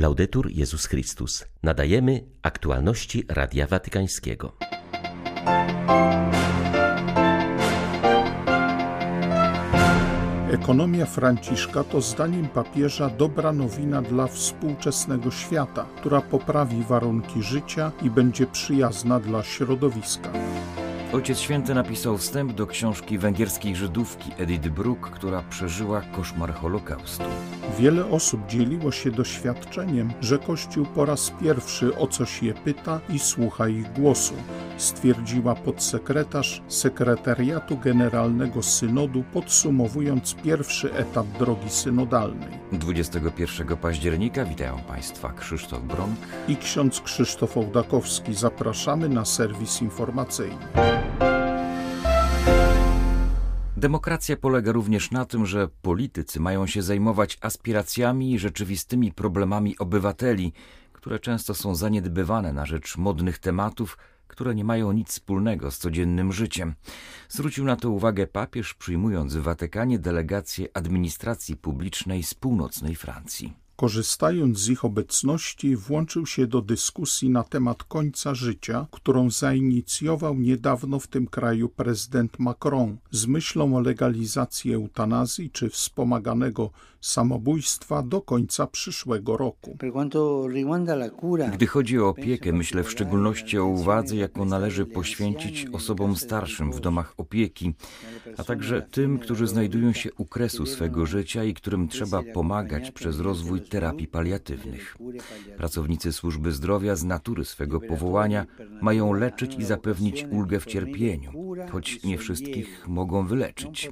Laudetur Jezus Chrystus. Nadajemy aktualności Radia Watykańskiego. Ekonomia Franciszka to zdaniem papieża dobra nowina dla współczesnego świata, która poprawi warunki życia i będzie przyjazna dla środowiska. Ojciec Święty napisał wstęp do książki węgierskiej Żydówki Edith Bruck, która przeżyła koszmar Holokaustu. Wiele osób dzieliło się doświadczeniem, że Kościół po raz pierwszy o coś je pyta i słucha ich głosu, stwierdziła podsekretarz Sekretariatu Generalnego Synodu, podsumowując pierwszy etap drogi synodalnej. 21 października witają Państwa Krzysztof Bronk i ksiądz Krzysztof Ołdakowski. Zapraszamy na serwis informacyjny. Demokracja polega również na tym, że politycy mają się zajmować aspiracjami i rzeczywistymi problemami obywateli, które często są zaniedbywane na rzecz modnych tematów, które nie mają nic wspólnego z codziennym życiem. Zwrócił na to uwagę papież, przyjmując w Watykanie delegację administracji publicznej z północnej Francji korzystając z ich obecności, włączył się do dyskusji na temat końca życia, którą zainicjował niedawno w tym kraju prezydent Macron z myślą o legalizacji eutanazji czy wspomaganego samobójstwa do końca przyszłego roku. Gdy chodzi o opiekę, myślę w szczególności o uwadze, jaką należy poświęcić osobom starszym w domach opieki, a także tym, którzy znajdują się u kresu swego życia i którym trzeba pomagać przez rozwój terapii paliatywnych. Pracownicy służby zdrowia z natury swego powołania mają leczyć i zapewnić ulgę w cierpieniu, choć nie wszystkich mogą wyleczyć.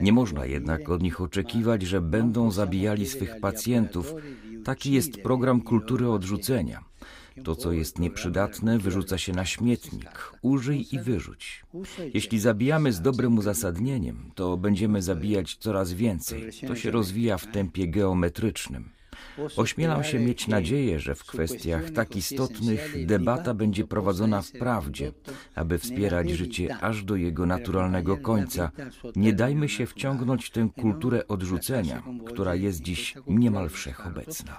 Nie można jednak od nich oczekiwać, że będą zabijali swych pacjentów. Taki jest program kultury odrzucenia. To, co jest nieprzydatne, wyrzuca się na śmietnik. Użyj i wyrzuć. Jeśli zabijamy z dobrym uzasadnieniem, to będziemy zabijać coraz więcej. To się rozwija w tempie geometrycznym. Ośmielam się mieć nadzieję, że w kwestiach tak istotnych debata będzie prowadzona w prawdzie, aby wspierać życie aż do jego naturalnego końca. Nie dajmy się wciągnąć w tę kulturę odrzucenia, która jest dziś niemal wszechobecna.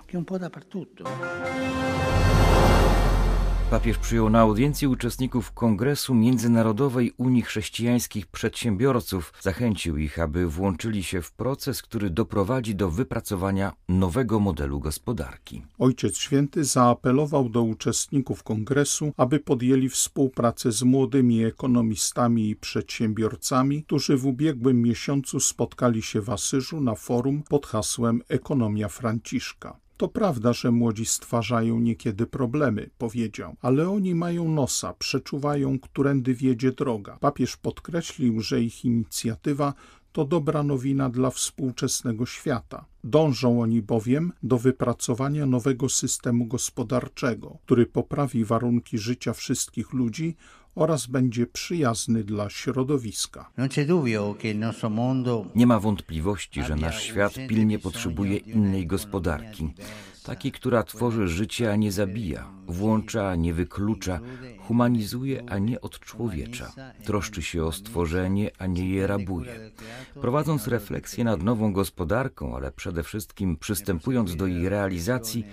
Papież przyjął na audiencji uczestników Kongresu Międzynarodowej Unii Chrześcijańskich Przedsiębiorców. Zachęcił ich, aby włączyli się w proces, który doprowadzi do wypracowania nowego modelu gospodarki. Ojciec Święty zaapelował do uczestników kongresu, aby podjęli współpracę z młodymi ekonomistami i przedsiębiorcami, którzy w ubiegłym miesiącu spotkali się w Asyżu na forum pod hasłem Ekonomia Franciszka. To prawda, że młodzi stwarzają niekiedy problemy, powiedział, ale oni mają nosa, przeczuwają, którędy wiedzie droga. Papież podkreślił, że ich inicjatywa to dobra nowina dla współczesnego świata. Dążą oni bowiem do wypracowania nowego systemu gospodarczego, który poprawi warunki życia wszystkich ludzi oraz będzie przyjazny dla środowiska. Nie ma wątpliwości, że nasz świat pilnie potrzebuje innej gospodarki, takiej, która tworzy życie, a nie zabija, włącza, a nie wyklucza, humanizuje, a nie odczłowiecza, troszczy się o stworzenie, a nie je rabuje. Prowadząc refleksję nad nową gospodarką, ale przede wszystkim przystępując do jej realizacji,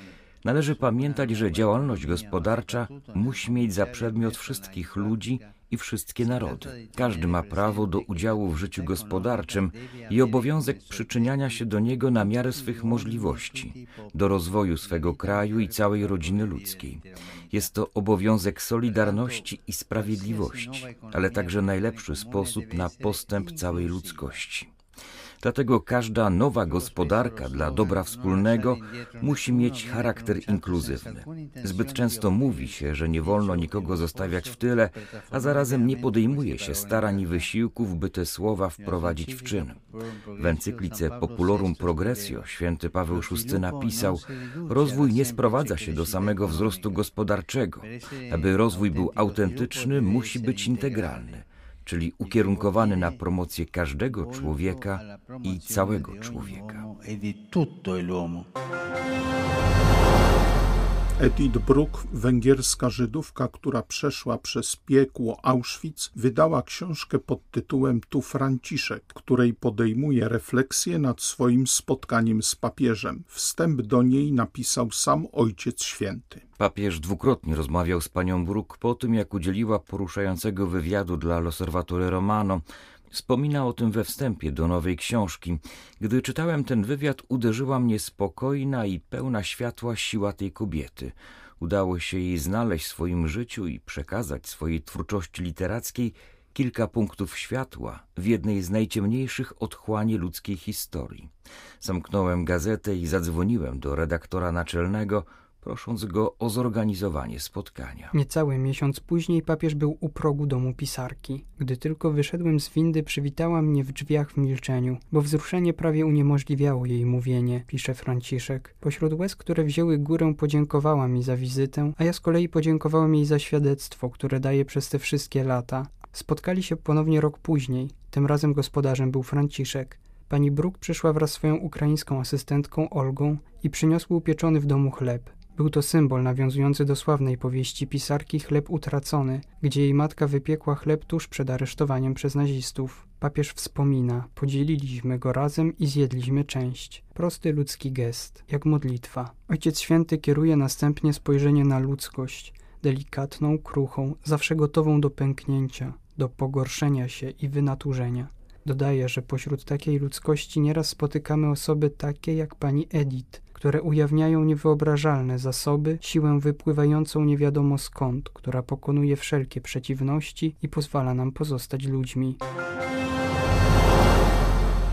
Należy pamiętać, że działalność gospodarcza musi mieć za przedmiot wszystkich ludzi i wszystkie narody. Każdy ma prawo do udziału w życiu gospodarczym i obowiązek przyczyniania się do niego na miarę swych możliwości, do rozwoju swego kraju i całej rodziny ludzkiej. Jest to obowiązek solidarności i sprawiedliwości, ale także najlepszy sposób na postęp całej ludzkości. Dlatego każda nowa gospodarka dla dobra wspólnego musi mieć charakter inkluzywny. Zbyt często mówi się, że nie wolno nikogo zostawiać w tyle, a zarazem nie podejmuje się starań i wysiłków, by te słowa wprowadzić w czyn. W encyklice Populorum Progressio święty Paweł VI napisał: Rozwój nie sprowadza się do samego wzrostu gospodarczego. Aby rozwój był autentyczny, musi być integralny czyli ukierunkowany na promocję każdego człowieka i całego człowieka. Edith Bruck, węgierska Żydówka, która przeszła przez piekło Auschwitz, wydała książkę pod tytułem Tu Franciszek, której podejmuje refleksję nad swoim spotkaniem z papieżem. Wstęp do niej napisał sam Ojciec Święty. Papież dwukrotnie rozmawiał z panią Bruck po tym, jak udzieliła poruszającego wywiadu dla L'Osservatore Romano. Wspomina o tym we wstępie do nowej książki. Gdy czytałem ten wywiad, uderzyła mnie spokojna i pełna światła siła tej kobiety. Udało się jej znaleźć w swoim życiu i przekazać swojej twórczości literackiej kilka punktów światła w jednej z najciemniejszych otchłani ludzkiej historii. Zamknąłem gazetę i zadzwoniłem do redaktora naczelnego, prosząc go o zorganizowanie spotkania. Niecały miesiąc później papież był u progu domu pisarki. Gdy tylko wyszedłem z windy, przywitała mnie w drzwiach w milczeniu, bo wzruszenie prawie uniemożliwiało jej mówienie, pisze Franciszek. Pośród łez, które wzięły górę, podziękowała mi za wizytę, a ja z kolei podziękowałem jej za świadectwo, które daje przez te wszystkie lata. Spotkali się ponownie rok później. Tym razem gospodarzem był Franciszek. Pani Bruk przyszła wraz z swoją ukraińską asystentką Olgą i przyniosły upieczony w domu chleb. Był to symbol nawiązujący do sławnej powieści pisarki Chleb utracony, gdzie jej matka wypiekła chleb tuż przed aresztowaniem przez nazistów. Papież wspomina, podzieliliśmy go razem i zjedliśmy część. Prosty ludzki gest, jak modlitwa. Ojciec Święty kieruje następnie spojrzenie na ludzkość, delikatną, kruchą, zawsze gotową do pęknięcia, do pogorszenia się i wynaturzenia. Dodaje, że pośród takiej ludzkości nieraz spotykamy osoby takie jak pani Edith, które ujawniają niewyobrażalne zasoby, siłę wypływającą nie wiadomo skąd, która pokonuje wszelkie przeciwności i pozwala nam pozostać ludźmi.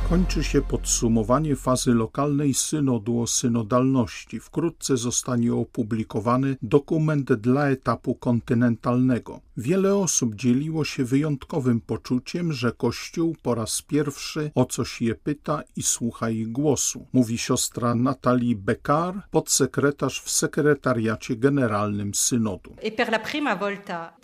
Kończy się podsumowanie fazy lokalnej synodu o synodalności. Wkrótce zostanie opublikowany dokument dla etapu kontynentalnego. Wiele osób dzieliło się wyjątkowym poczuciem, że Kościół po raz pierwszy o coś je pyta i słucha ich głosu, mówi siostra Natalii Bekar, podsekretarz w sekretariacie generalnym synodu.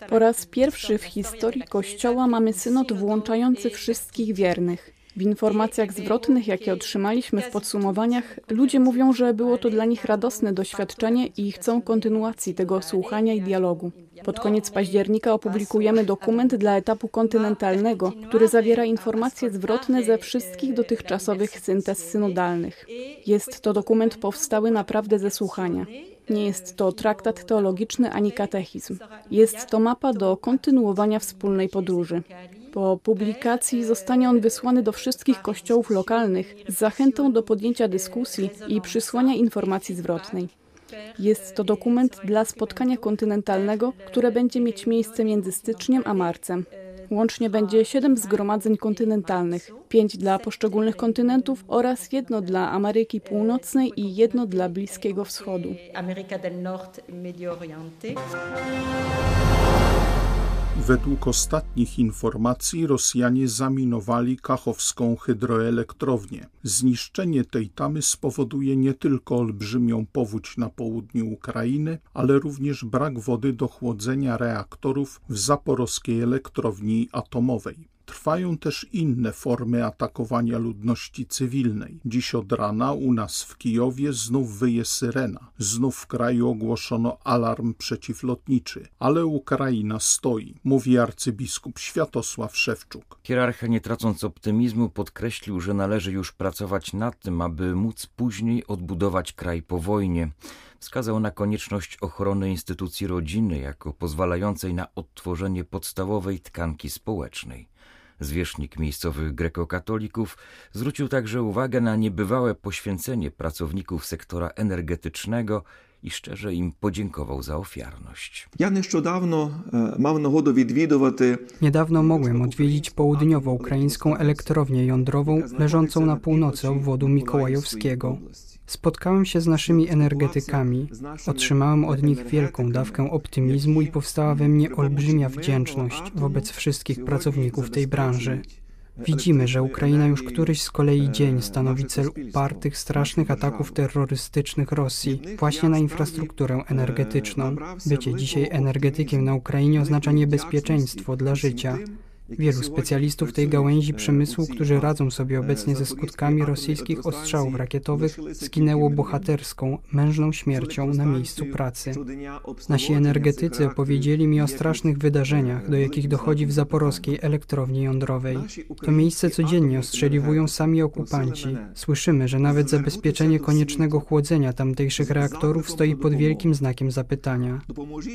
Po raz pierwszy w historii Kościoła mamy synod włączający wszystkich wiernych. W informacjach zwrotnych, jakie otrzymaliśmy w podsumowaniach, ludzie mówią, że było to dla nich radosne doświadczenie i chcą kontynuacji tego słuchania i dialogu. Pod koniec października opublikujemy dokument dla etapu kontynentalnego, który zawiera informacje zwrotne ze wszystkich dotychczasowych syntez synodalnych. Jest to dokument powstały naprawdę ze słuchania. Nie jest to traktat teologiczny ani katechizm. Jest to mapa do kontynuowania wspólnej podróży. Po publikacji zostanie on wysłany do wszystkich kościołów lokalnych z zachętą do podjęcia dyskusji i przysłania informacji zwrotnej. Jest to dokument dla spotkania kontynentalnego, które będzie mieć miejsce między styczniem a marcem. Łącznie będzie siedem zgromadzeń kontynentalnych, pięć dla poszczególnych kontynentów oraz jedno dla Ameryki Północnej i jedno dla Bliskiego Wschodu. Według ostatnich informacji Rosjanie zaminowali kachowską hydroelektrownię. Zniszczenie tej tamy spowoduje nie tylko olbrzymią powódź na południu Ukrainy, ale również brak wody do chłodzenia reaktorów w zaporowskiej elektrowni atomowej. Trwają też inne formy atakowania ludności cywilnej. Dziś od rana u nas w Kijowie znów wyje syrena. Znów w kraju ogłoszono alarm przeciwlotniczy. Ale Ukraina stoi, mówi arcybiskup Światosław Szewczuk. Hierarcha, nie tracąc optymizmu, podkreślił, że należy już pracować nad tym, aby móc później odbudować kraj po wojnie wskazał na konieczność ochrony instytucji rodziny jako pozwalającej na odtworzenie podstawowej tkanki społecznej. Zwierzchnik miejscowych grekokatolików zwrócił także uwagę na niebywałe poświęcenie pracowników sektora energetycznego i szczerze im podziękował za ofiarność. Niedawno mogłem odwiedzić południowo-ukraińską elektrownię jądrową leżącą na północy obwodu Mikołajowskiego. Spotkałem się z naszymi energetykami, otrzymałem od nich wielką dawkę optymizmu i powstała we mnie olbrzymia wdzięczność wobec wszystkich pracowników tej branży. Widzimy, że Ukraina już któryś z kolei dzień stanowi cel upartych, strasznych ataków terrorystycznych Rosji właśnie na infrastrukturę energetyczną. Bycie dzisiaj energetykiem na Ukrainie oznacza niebezpieczeństwo dla życia. Wielu specjalistów tej gałęzi przemysłu, którzy radzą sobie obecnie ze skutkami rosyjskich ostrzałów rakietowych, zginęło bohaterską, mężną śmiercią na miejscu pracy. Nasi energetycy opowiedzieli mi o strasznych wydarzeniach, do jakich dochodzi w zaporowskiej elektrowni jądrowej. To miejsce codziennie ostrzeliwują sami okupanci. Słyszymy, że nawet zabezpieczenie koniecznego chłodzenia tamtejszych reaktorów stoi pod wielkim znakiem zapytania.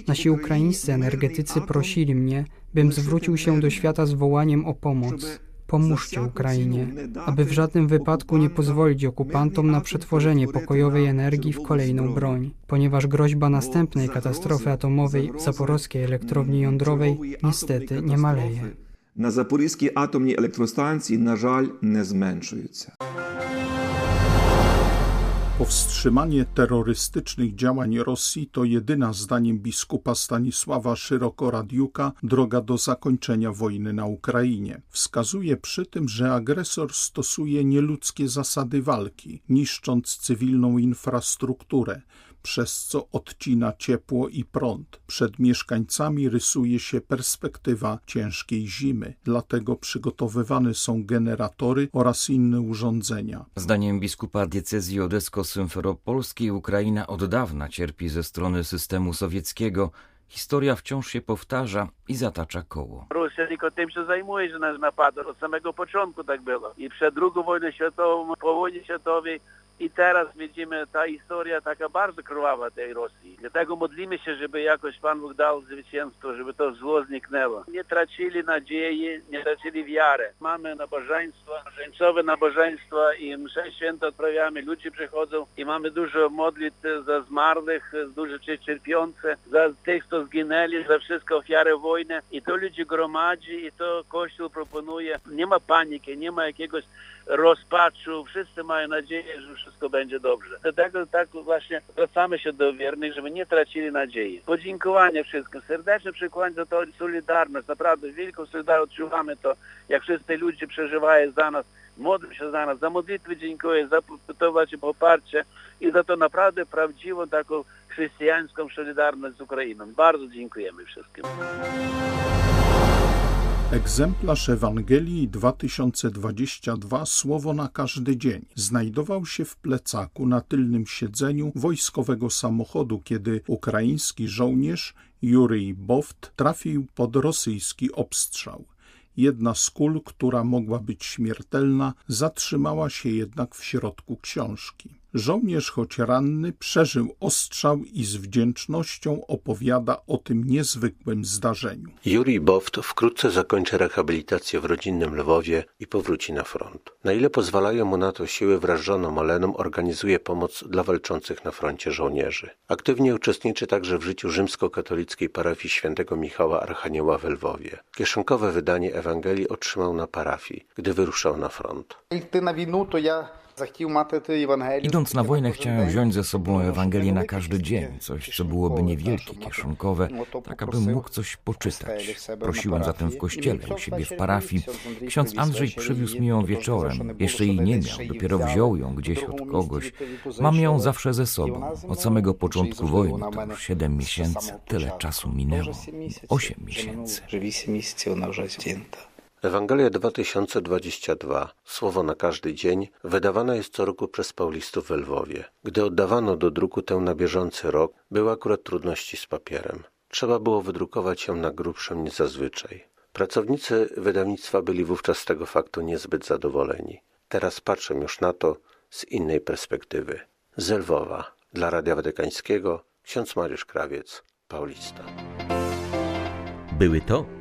Nasi ukraińscy energetycy prosili mnie, bym zwrócił się do świata z wołaniem o pomoc. Pomóżcie Ukrainie, aby w żadnym wypadku nie pozwolić okupantom na przetworzenie pokojowej energii w kolejną broń, ponieważ groźba następnej katastrofy atomowej w zaporowskiej elektrowni jądrowej niestety nie maleje. Na zaporowskiej atomnej elektrostacji na żal nie zmniejszują. Powstrzymanie terrorystycznych działań Rosji to jedyna, zdaniem biskupa Stanisława Szyroko-Radiuka, droga do zakończenia wojny na Ukrainie. Wskazuje przy tym, że agresor stosuje nieludzkie zasady walki, niszcząc cywilną infrastrukturę, przez co odcina ciepło i prąd. Przed mieszkańcami rysuje się perspektywa ciężkiej zimy, dlatego przygotowywane są generatory oraz inne urządzenia. Zdaniem biskupa diecezji odesko-symferopolskiej Ukraina od dawna cierpi ze strony systemu sowieckiego, Historia wciąż się powtarza i zatacza koło. Rosja tylko tym się zajmuje, że nas napada. Od samego początku tak było. I przed II wojną światową, po wojnie światowej i teraz widzimy ta historia taka bardzo krwawa tej Rosji. Dlatego modlimy się, żeby jakoś Pan Bóg dał zwycięstwo, żeby to zło zniknęło. Nie tracili nadziei, nie tracili wiary. Mamy nabożeństwo, żeńcowe nabożeństwa i msze święto odprawiamy. Ludzie przychodzą i mamy dużo modlitw za zmarłych, dużo cierpiące, za tych, co zginęli, za wszystkie ofiary wojny. I to ludzi gromadzi i to Kościół proponuje. Nie ma paniki, nie ma jakiegoś rozpaczu. Wszyscy mają nadzieję, że wszystko będzie dobrze. Dlatego tak właśnie zwracamy się do wiernych, żeby nie tracili nadziei. Podziękowanie wszystkim, serdeczne przykład za to solidarność. Naprawdę wielką solidarność odczuwamy to, jak wszyscy ludzie przeżywają za nas, modlą się za nas. Za modlitwy dziękuję, za to właśnie poparcie i za to naprawdę prawdziwą taką chrześcijańską solidarność z Ukrainą. Bardzo dziękujemy wszystkim. Egzemplarz Ewangelii 2022 Słowo na każdy dzień znajdował się w plecaku na tylnym siedzeniu wojskowego samochodu, kiedy ukraiński żołnierz Juryj Boft trafił pod rosyjski obstrzał. Jedna z kul, która mogła być śmiertelna, zatrzymała się jednak w środku książki. Żołnierz, choć ranny, przeżył ostrzał i z wdzięcznością opowiada o tym niezwykłym zdarzeniu. Juri Boft wkrótce zakończy rehabilitację w rodzinnym Lwowie i powróci na front. Na ile pozwalają mu na to siły wraz żoną Oleną, organizuje pomoc dla walczących na froncie żołnierzy. Aktywnie uczestniczy także w życiu rzymskokatolickiej parafii świętego Michała Archanioła w Lwowie. Kieszonkowe wydanie Ewangelii otrzymał na parafii, gdy wyruszał na front. na winu, to ja Idąc na wojnę chciałem wziąć ze sobą Ewangelię na każdy dzień, coś co byłoby niewielkie, kieszonkowe, tak abym mógł coś poczytać. Prosiłem zatem w kościele, u siebie w parafii. Ksiądz Andrzej przywiózł mi ją wieczorem. Jeszcze jej nie miał, dopiero wziął ją gdzieś od kogoś. Mam ją zawsze ze sobą. Od samego początku wojny, to już siedem miesięcy, tyle czasu minęło. Osiem miesięcy. Ewangelia 2022, słowo na każdy dzień, wydawana jest co roku przez paulistów w Lwowie. Gdy oddawano do druku tę na bieżący rok, były akurat trudności z papierem. Trzeba było wydrukować ją na grubszym niż zazwyczaj. Pracownicy wydawnictwa byli wówczas z tego faktu niezbyt zadowoleni. Teraz patrzę już na to z innej perspektywy. Z Lwowa, dla Radia Watykańskiego, ksiądz Mariusz Krawiec, Paulista. Były to